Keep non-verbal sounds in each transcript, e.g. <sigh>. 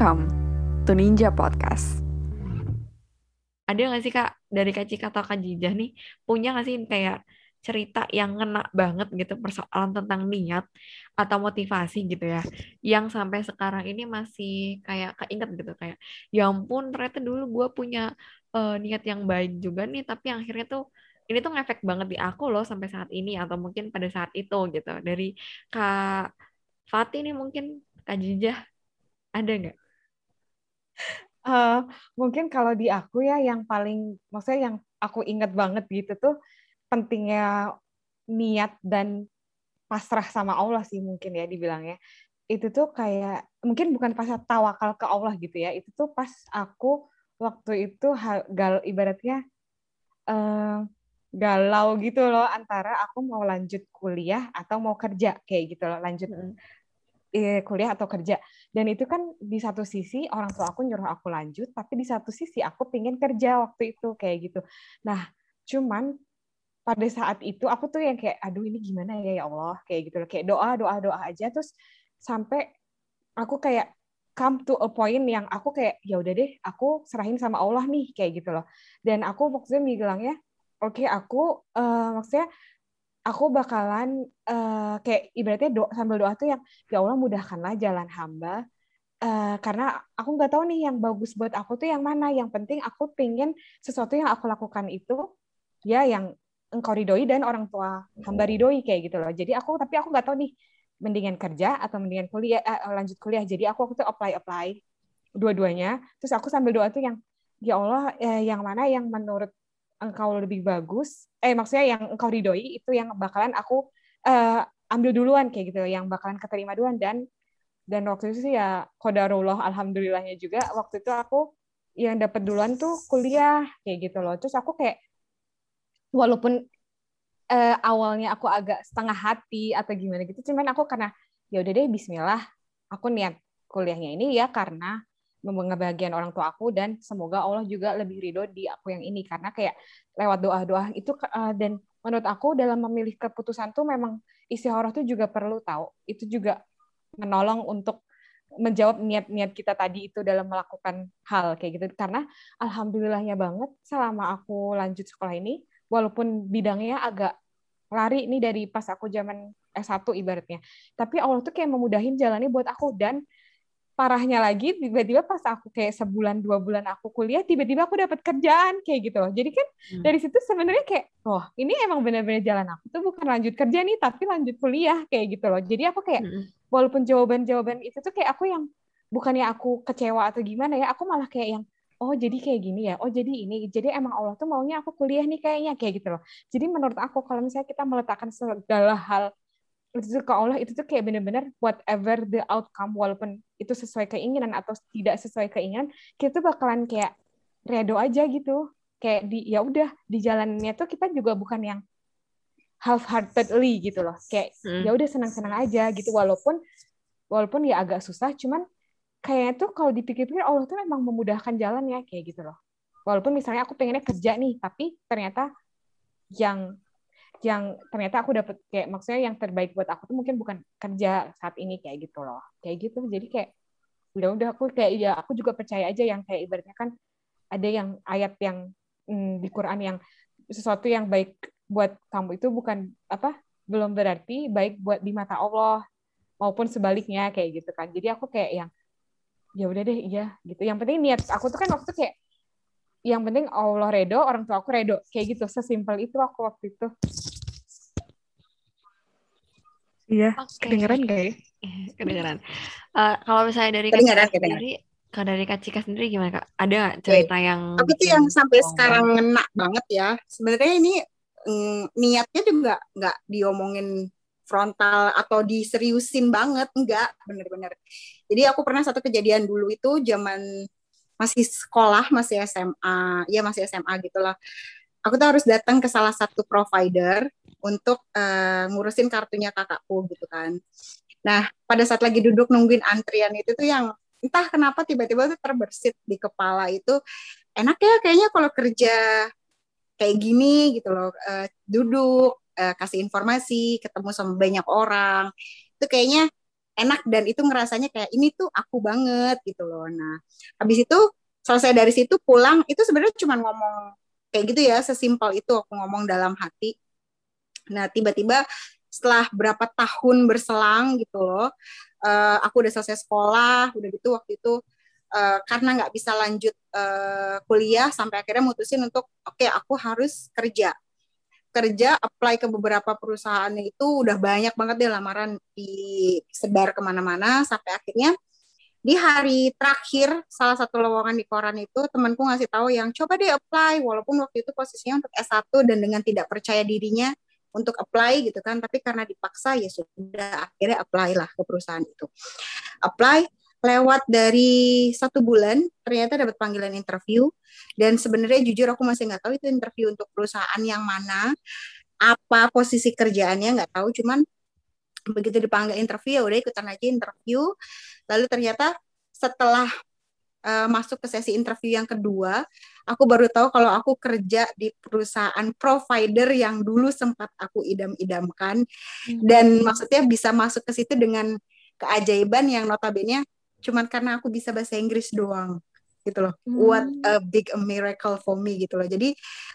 Welcome to Ninja Podcast. Ada nggak sih Kak, dari Kak Cika atau Kak Jijah nih, punya nggak sih kayak cerita yang ngena banget gitu persoalan tentang niat atau motivasi gitu ya yang sampai sekarang ini masih kayak keinget gitu kayak ya ampun ternyata dulu gue punya uh, niat yang baik juga nih tapi akhirnya tuh ini tuh ngefek banget di aku loh sampai saat ini atau mungkin pada saat itu gitu dari Kak Fatih nih mungkin Kak Jijah ada nggak? Uh, mungkin kalau di aku ya yang paling maksudnya yang aku ingat banget gitu tuh pentingnya niat dan pasrah sama Allah sih mungkin ya dibilangnya. Itu tuh kayak mungkin bukan pas tawakal ke Allah gitu ya. Itu tuh pas aku waktu itu gal ibaratnya uh, galau gitu loh antara aku mau lanjut kuliah atau mau kerja kayak gitu loh lanjut eh, kuliah atau kerja. Dan itu kan di satu sisi orang tua aku nyuruh aku lanjut tapi di satu sisi aku pingin kerja waktu itu kayak gitu. Nah cuman pada saat itu aku tuh yang kayak aduh ini gimana ya ya Allah kayak gitu loh. Kayak doa doa doa aja. Terus sampai aku kayak come to a point yang aku kayak ya udah deh aku serahin sama Allah nih kayak gitu loh. Dan aku maksudnya bilangnya oke okay, aku uh, maksudnya aku bakalan uh, kayak ibaratnya doa sambil doa tuh yang ya Allah mudahkanlah jalan hamba uh, karena aku nggak tahu nih yang bagus buat aku tuh yang mana yang penting aku pengen sesuatu yang aku lakukan itu ya yang engkau ridhoi dan orang tua hamba ridhoi kayak gitu loh. Jadi aku tapi aku nggak tahu nih mendingan kerja atau mendingan kuliah eh, lanjut kuliah. Jadi aku waktu itu apply apply dua-duanya. Terus aku sambil doa tuh yang ya Allah eh, yang mana yang menurut engkau lebih bagus. Eh maksudnya yang engkau ridhoi itu yang bakalan aku eh, ambil duluan kayak gitu yang bakalan keterima duluan dan dan waktu itu sih ya kodarullah alhamdulillahnya juga waktu itu aku yang dapat duluan tuh kuliah kayak gitu loh. Terus aku kayak walaupun uh, awalnya aku agak setengah hati atau gimana gitu cuman aku karena ya udah deh Bismillah aku niat kuliahnya ini ya karena ngebahagiain orang tua aku dan semoga Allah juga lebih ridho di aku yang ini. Karena kayak lewat doa-doa itu uh, dan menurut aku dalam memilih keputusan tuh memang istikharah tuh juga perlu tahu. Itu juga menolong untuk menjawab niat-niat kita tadi itu dalam melakukan hal kayak gitu. Karena alhamdulillahnya banget selama aku lanjut sekolah ini walaupun bidangnya agak lari ini dari pas aku zaman S1 ibaratnya. Tapi Allah tuh kayak memudahin jalannya buat aku dan parahnya lagi tiba-tiba pas aku kayak sebulan dua bulan aku kuliah tiba-tiba aku dapat kerjaan kayak gitu loh jadi kan hmm. dari situ sebenarnya kayak oh ini emang benar-benar jalan aku tuh bukan lanjut kerja nih tapi lanjut kuliah kayak gitu loh jadi aku kayak hmm. walaupun jawaban-jawaban itu tuh kayak aku yang bukannya aku kecewa atau gimana ya aku malah kayak yang oh jadi kayak gini ya, oh jadi ini, jadi emang Allah tuh maunya aku kuliah nih kayaknya kayak gitu loh. Jadi menurut aku kalau misalnya kita meletakkan segala hal itu ke Allah itu tuh kayak bener-bener whatever the outcome walaupun itu sesuai keinginan atau tidak sesuai keinginan kita tuh bakalan kayak redo aja gitu kayak di ya udah di jalannya tuh kita juga bukan yang half heartedly gitu loh kayak hmm. ya udah senang-senang aja gitu walaupun walaupun ya agak susah cuman kayaknya tuh kalau dipikir-pikir Allah tuh memang memudahkan jalan ya kayak gitu loh. Walaupun misalnya aku pengennya kerja nih, tapi ternyata yang yang ternyata aku dapat kayak maksudnya yang terbaik buat aku tuh mungkin bukan kerja saat ini kayak gitu loh. Kayak gitu. Jadi kayak udah udah aku kayak ya aku juga percaya aja yang kayak ibaratnya kan ada yang ayat yang hmm, di Quran yang sesuatu yang baik buat kamu itu bukan apa belum berarti baik buat di mata Allah maupun sebaliknya kayak gitu kan. Jadi aku kayak yang ya udah deh iya gitu yang penting niat aku tuh kan waktu kayak yang penting Allah redo orang tua aku redo. Kayak gitu sesimpel itu aku waktu itu. Iya okay. kedengeran gak ya? <laughs> Kedengeran. Uh, kalau misalnya dari kak Cika sendiri kalau dari kak Cika sendiri gimana kak? Ada cerita okay. yang aku tuh yang sampai sekarang ngena banget ya. Sebenarnya ini mm, niatnya juga nggak diomongin frontal atau diseriusin banget enggak bener-bener. Jadi aku pernah satu kejadian dulu itu zaman masih sekolah masih SMA ya masih SMA gitulah. Aku tuh harus datang ke salah satu provider untuk uh, ngurusin kartunya kakakku gitu kan. Nah pada saat lagi duduk nungguin antrian itu tuh yang entah kenapa tiba-tiba tuh terbersit di kepala itu enak ya kayaknya kalau kerja kayak gini gitu loh. Uh, duduk uh, kasih informasi, ketemu sama banyak orang. Itu kayaknya enak dan itu ngerasanya kayak ini tuh aku banget gitu loh. Nah habis itu selesai dari situ pulang itu sebenarnya cuma ngomong kayak gitu ya sesimpel itu aku ngomong dalam hati. Nah tiba-tiba setelah berapa tahun berselang gitu loh uh, aku udah selesai sekolah udah gitu waktu itu uh, karena nggak bisa lanjut uh, kuliah sampai akhirnya mutusin untuk oke okay, aku harus kerja kerja apply ke beberapa perusahaan itu udah banyak banget deh lamaran disebar ke mana-mana sampai akhirnya di hari terakhir salah satu lowongan di koran itu temanku ngasih tahu yang coba deh apply. Walaupun waktu itu posisinya untuk S1 dan dengan tidak percaya dirinya untuk apply gitu kan tapi karena dipaksa ya sudah akhirnya apply lah ke perusahaan itu. Apply lewat dari satu bulan ternyata dapat panggilan interview. Dan sebenarnya jujur aku masih nggak tahu itu interview untuk perusahaan yang mana apa posisi kerjaannya nggak tahu. Cuman begitu dipanggil interview ya udah ikutan aja interview. Lalu ternyata setelah uh, masuk ke sesi interview yang kedua aku baru tahu kalau aku kerja di perusahaan provider yang dulu sempat aku idam-idamkan. Hmm. dan maksudnya bisa masuk ke situ dengan keajaiban yang notabene cuman karena aku bisa bahasa Inggris doang gitu loh. Hmm. What a big a miracle for me gitu loh. Jadi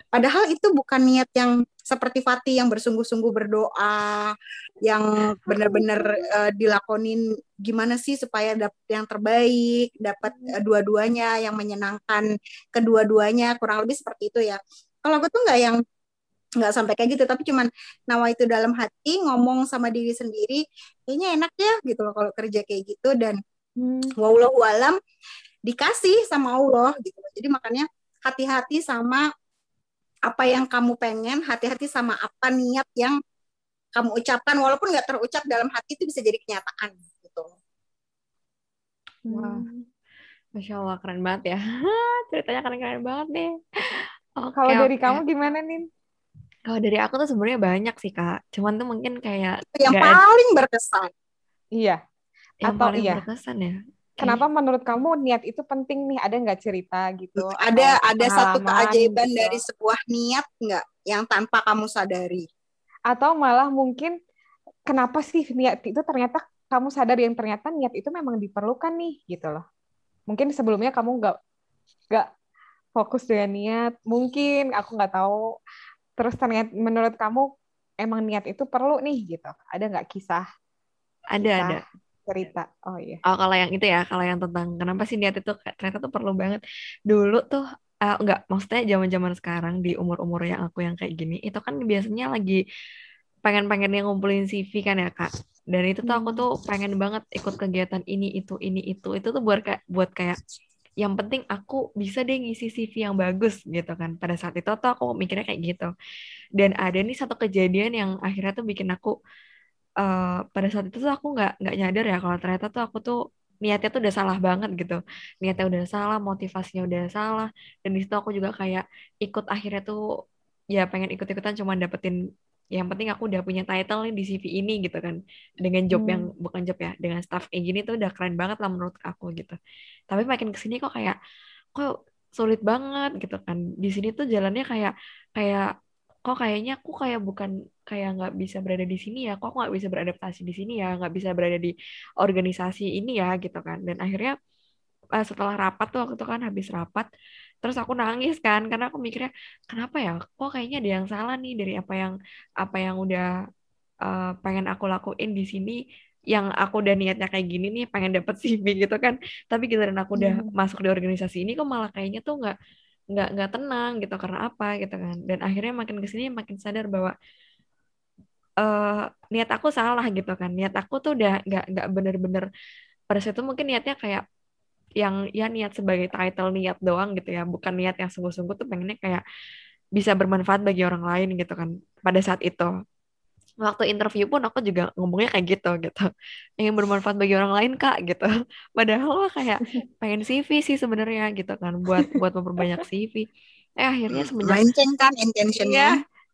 padahal itu bukan niat yang seperti Fatih yang bersungguh-sungguh berdoa, yang benar-benar uh, dilakonin gimana sih supaya dapat yang terbaik, dapat uh, dua-duanya yang menyenangkan kedua-duanya, kurang lebih seperti itu ya. Kalau aku tuh nggak yang nggak sampai kayak gitu tapi cuman nawa itu dalam hati ngomong sama diri sendiri kayaknya enak ya gitu loh kalau kerja kayak gitu dan hmm. wallahu alam dikasih sama Allah gitu. Jadi makanya hati-hati sama apa yang kamu pengen hati-hati sama apa niat yang kamu ucapkan. Walaupun nggak terucap dalam hati itu bisa jadi kenyataan gitu. Wah. Masya Allah keren banget ya. <laughs> Ceritanya keren-keren banget nih. Okay, kalau okay. dari kamu gimana nih kalau dari aku tuh sebenarnya banyak sih kak. Cuman tuh mungkin kayak yang paling berkesan. Iya yang atau paling iya. berkesan ya Kenapa menurut kamu niat itu penting nih? Ada nggak cerita gitu? Ada ada satu keajaiban gitu. dari sebuah niat nggak yang tanpa kamu sadari? Atau malah mungkin kenapa sih niat itu ternyata kamu sadar yang ternyata niat itu memang diperlukan nih gitu loh. Mungkin sebelumnya kamu nggak nggak fokus dengan niat. Mungkin aku nggak tahu. Terus ternyata menurut kamu emang niat itu perlu nih gitu. Ada nggak kisah? Ada kisah? ada cerita. Oh iya. Oh kalau yang itu ya, kalau yang tentang kenapa sih niat itu ternyata tuh perlu banget. Dulu tuh uh, enggak, maksudnya zaman-zaman sekarang di umur-umur yang aku yang kayak gini, itu kan biasanya lagi pengen-pengen yang ngumpulin CV kan ya kak. Dan itu tuh aku tuh hmm. pengen banget ikut kegiatan ini itu ini itu itu tuh buat kayak buat kayak yang penting aku bisa deh ngisi CV yang bagus gitu kan pada saat itu tuh aku mikirnya kayak gitu dan ada nih satu kejadian yang akhirnya tuh bikin aku uh, pada saat itu tuh aku nggak nggak nyadar ya kalau ternyata tuh aku tuh niatnya tuh udah salah banget gitu. Niatnya udah salah motivasinya udah salah dan di situ aku juga kayak ikut akhirnya tuh ya pengen ikut-ikutan cuma dapetin yang penting aku udah punya title nih di CV ini gitu kan. Dengan job hmm. yang bukan job ya dengan staff kayak gini tuh udah keren banget lah menurut aku gitu. Tapi makin ke sini kok kayak kok sulit banget gitu kan. Di sini tuh jalannya kayak kayak kok kayaknya aku kayak bukan kayak nggak bisa berada di sini ya kok nggak bisa beradaptasi di sini ya nggak bisa berada di organisasi ini ya gitu kan. Dan akhirnya uh, setelah rapat tuh waktu itu kan habis rapat terus aku nangis kan karena aku mikirnya kenapa ya? Kok kayaknya ada yang salah nih dari apa yang apa yang udah uh, pengen aku lakuin di sini yang aku udah niatnya kayak gini nih pengen dapet <laughs> CV gitu kan. Tapi giliran aku udah hmm. masuk di organisasi ini kok malah kayaknya tuh nggak nggak nggak tenang gitu karena apa gitu kan. Dan akhirnya makin ke sini makin sadar bahwa uh, niat aku salah gitu kan. Niat aku tuh udah nggak nggak bener-bener pada saat itu mungkin niatnya kayak yang ya niat sebagai title niat doang gitu ya. Bukan niat yang sungguh-sungguh tuh pengennya kayak bisa bermanfaat bagi orang lain gitu kan pada saat itu waktu interview pun aku juga ngomongnya kayak gitu gitu. Ingin bermanfaat bagi orang lain kak gitu. <laughs> Padahal kayak <laughs> pengen CV sih sebenarnya gitu kan buat buat memperbanyak CV eh akhirnya semenjak Melenceng kan intentionnya.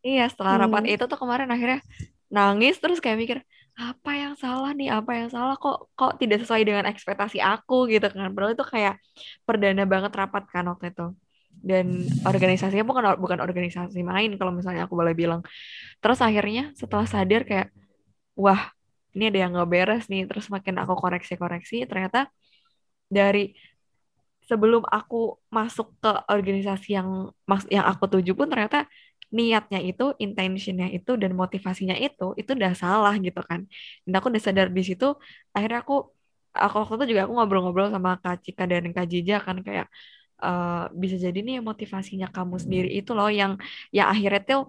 Iya, iya setelah rapat hmm. itu tuh kemarin akhirnya nangis terus kayak mikir apa yang salah nih? Apa yang salah? Kok kok tidak sesuai dengan ekspektasi aku? Gitu kan. Padahal itu kayak perdana banget rapat kan waktu itu dan organisasinya bukan bukan organisasi main kalau misalnya aku boleh bilang terus akhirnya setelah sadar kayak wah ini ada yang nggak beres nih terus makin aku koreksi-koreksi ternyata dari sebelum aku masuk ke organisasi yang yang aku tuju pun ternyata niatnya itu, intentionnya itu, dan motivasinya itu, itu udah salah gitu kan. Dan aku udah sadar di situ, akhirnya aku, aku waktu itu juga aku ngobrol-ngobrol sama Kak Cika dan Kak Jija kan kayak, uh, bisa jadi nih motivasinya kamu sendiri itu loh yang, yang akhirnya tuh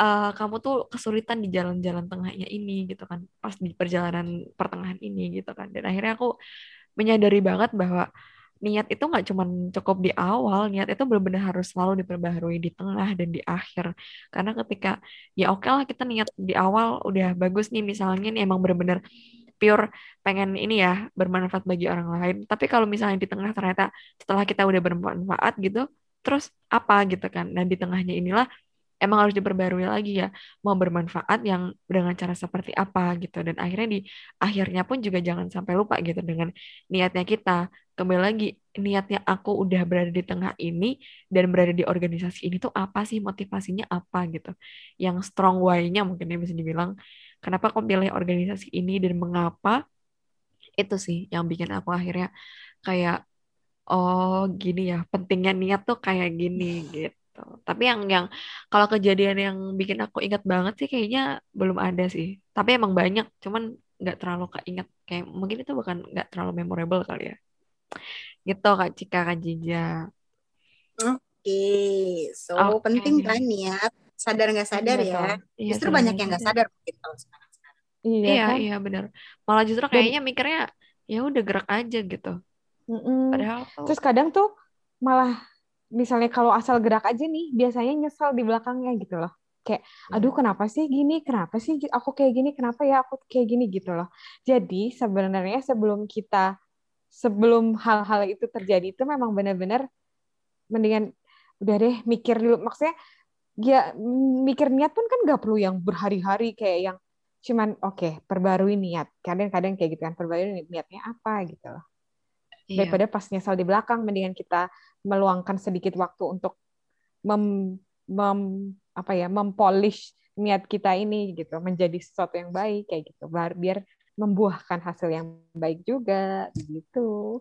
uh, kamu tuh kesulitan di jalan-jalan tengahnya ini gitu kan, pas di perjalanan pertengahan ini gitu kan. Dan akhirnya aku menyadari banget bahwa niat itu nggak cuma cukup di awal, niat itu benar-benar harus selalu diperbaharui di tengah dan di akhir. Karena ketika ya oke okay lah kita niat di awal udah bagus nih misalnya nih emang benar-benar pure pengen ini ya bermanfaat bagi orang lain. Tapi kalau misalnya di tengah ternyata setelah kita udah bermanfaat gitu, terus apa gitu kan? Dan di tengahnya inilah emang harus diperbarui lagi ya mau bermanfaat yang dengan cara seperti apa gitu dan akhirnya di akhirnya pun juga jangan sampai lupa gitu dengan niatnya kita kembali lagi niatnya aku udah berada di tengah ini dan berada di organisasi ini tuh apa sih motivasinya apa gitu yang strong why-nya mungkin ya bisa dibilang kenapa aku pilih organisasi ini dan mengapa itu sih yang bikin aku akhirnya kayak oh gini ya pentingnya niat tuh kayak gini gitu gitu. Tapi yang yang kalau kejadian yang bikin aku ingat banget sih kayaknya belum ada sih. Tapi emang banyak, cuman nggak terlalu keinget. Kayak mungkin itu bukan nggak terlalu memorable kali ya. Gitu Kak Cika, Kak Jija. Oke, okay. so okay. penting kan niat. Sadar nggak sadar iya, ya. Iya, justru banyak yang nggak sadar mungkin kalau sekarang. Iya, iya, kan? iya benar. Malah justru kayaknya mikirnya ya udah gerak aja gitu. Mm -mm. Padahal tuh, terus kadang tuh malah misalnya kalau asal gerak aja nih biasanya nyesel di belakangnya gitu loh kayak aduh kenapa sih gini kenapa sih aku kayak gini kenapa ya aku kayak gini gitu loh jadi sebenarnya sebelum kita sebelum hal-hal itu terjadi itu memang benar-benar mendingan udah deh mikir dulu. Maksudnya ya mikir niat pun kan nggak perlu yang berhari-hari kayak yang cuman oke okay, perbarui niat. Kadang-kadang kayak gitu kan perbarui niatnya apa? Gitu loh. Iya. daripada pas nyesal di belakang mendingan kita meluangkan sedikit waktu untuk mem, mem apa ya mempolish niat kita ini gitu menjadi sesuatu yang baik kayak gitu. Biar biar membuahkan hasil yang baik juga gitu.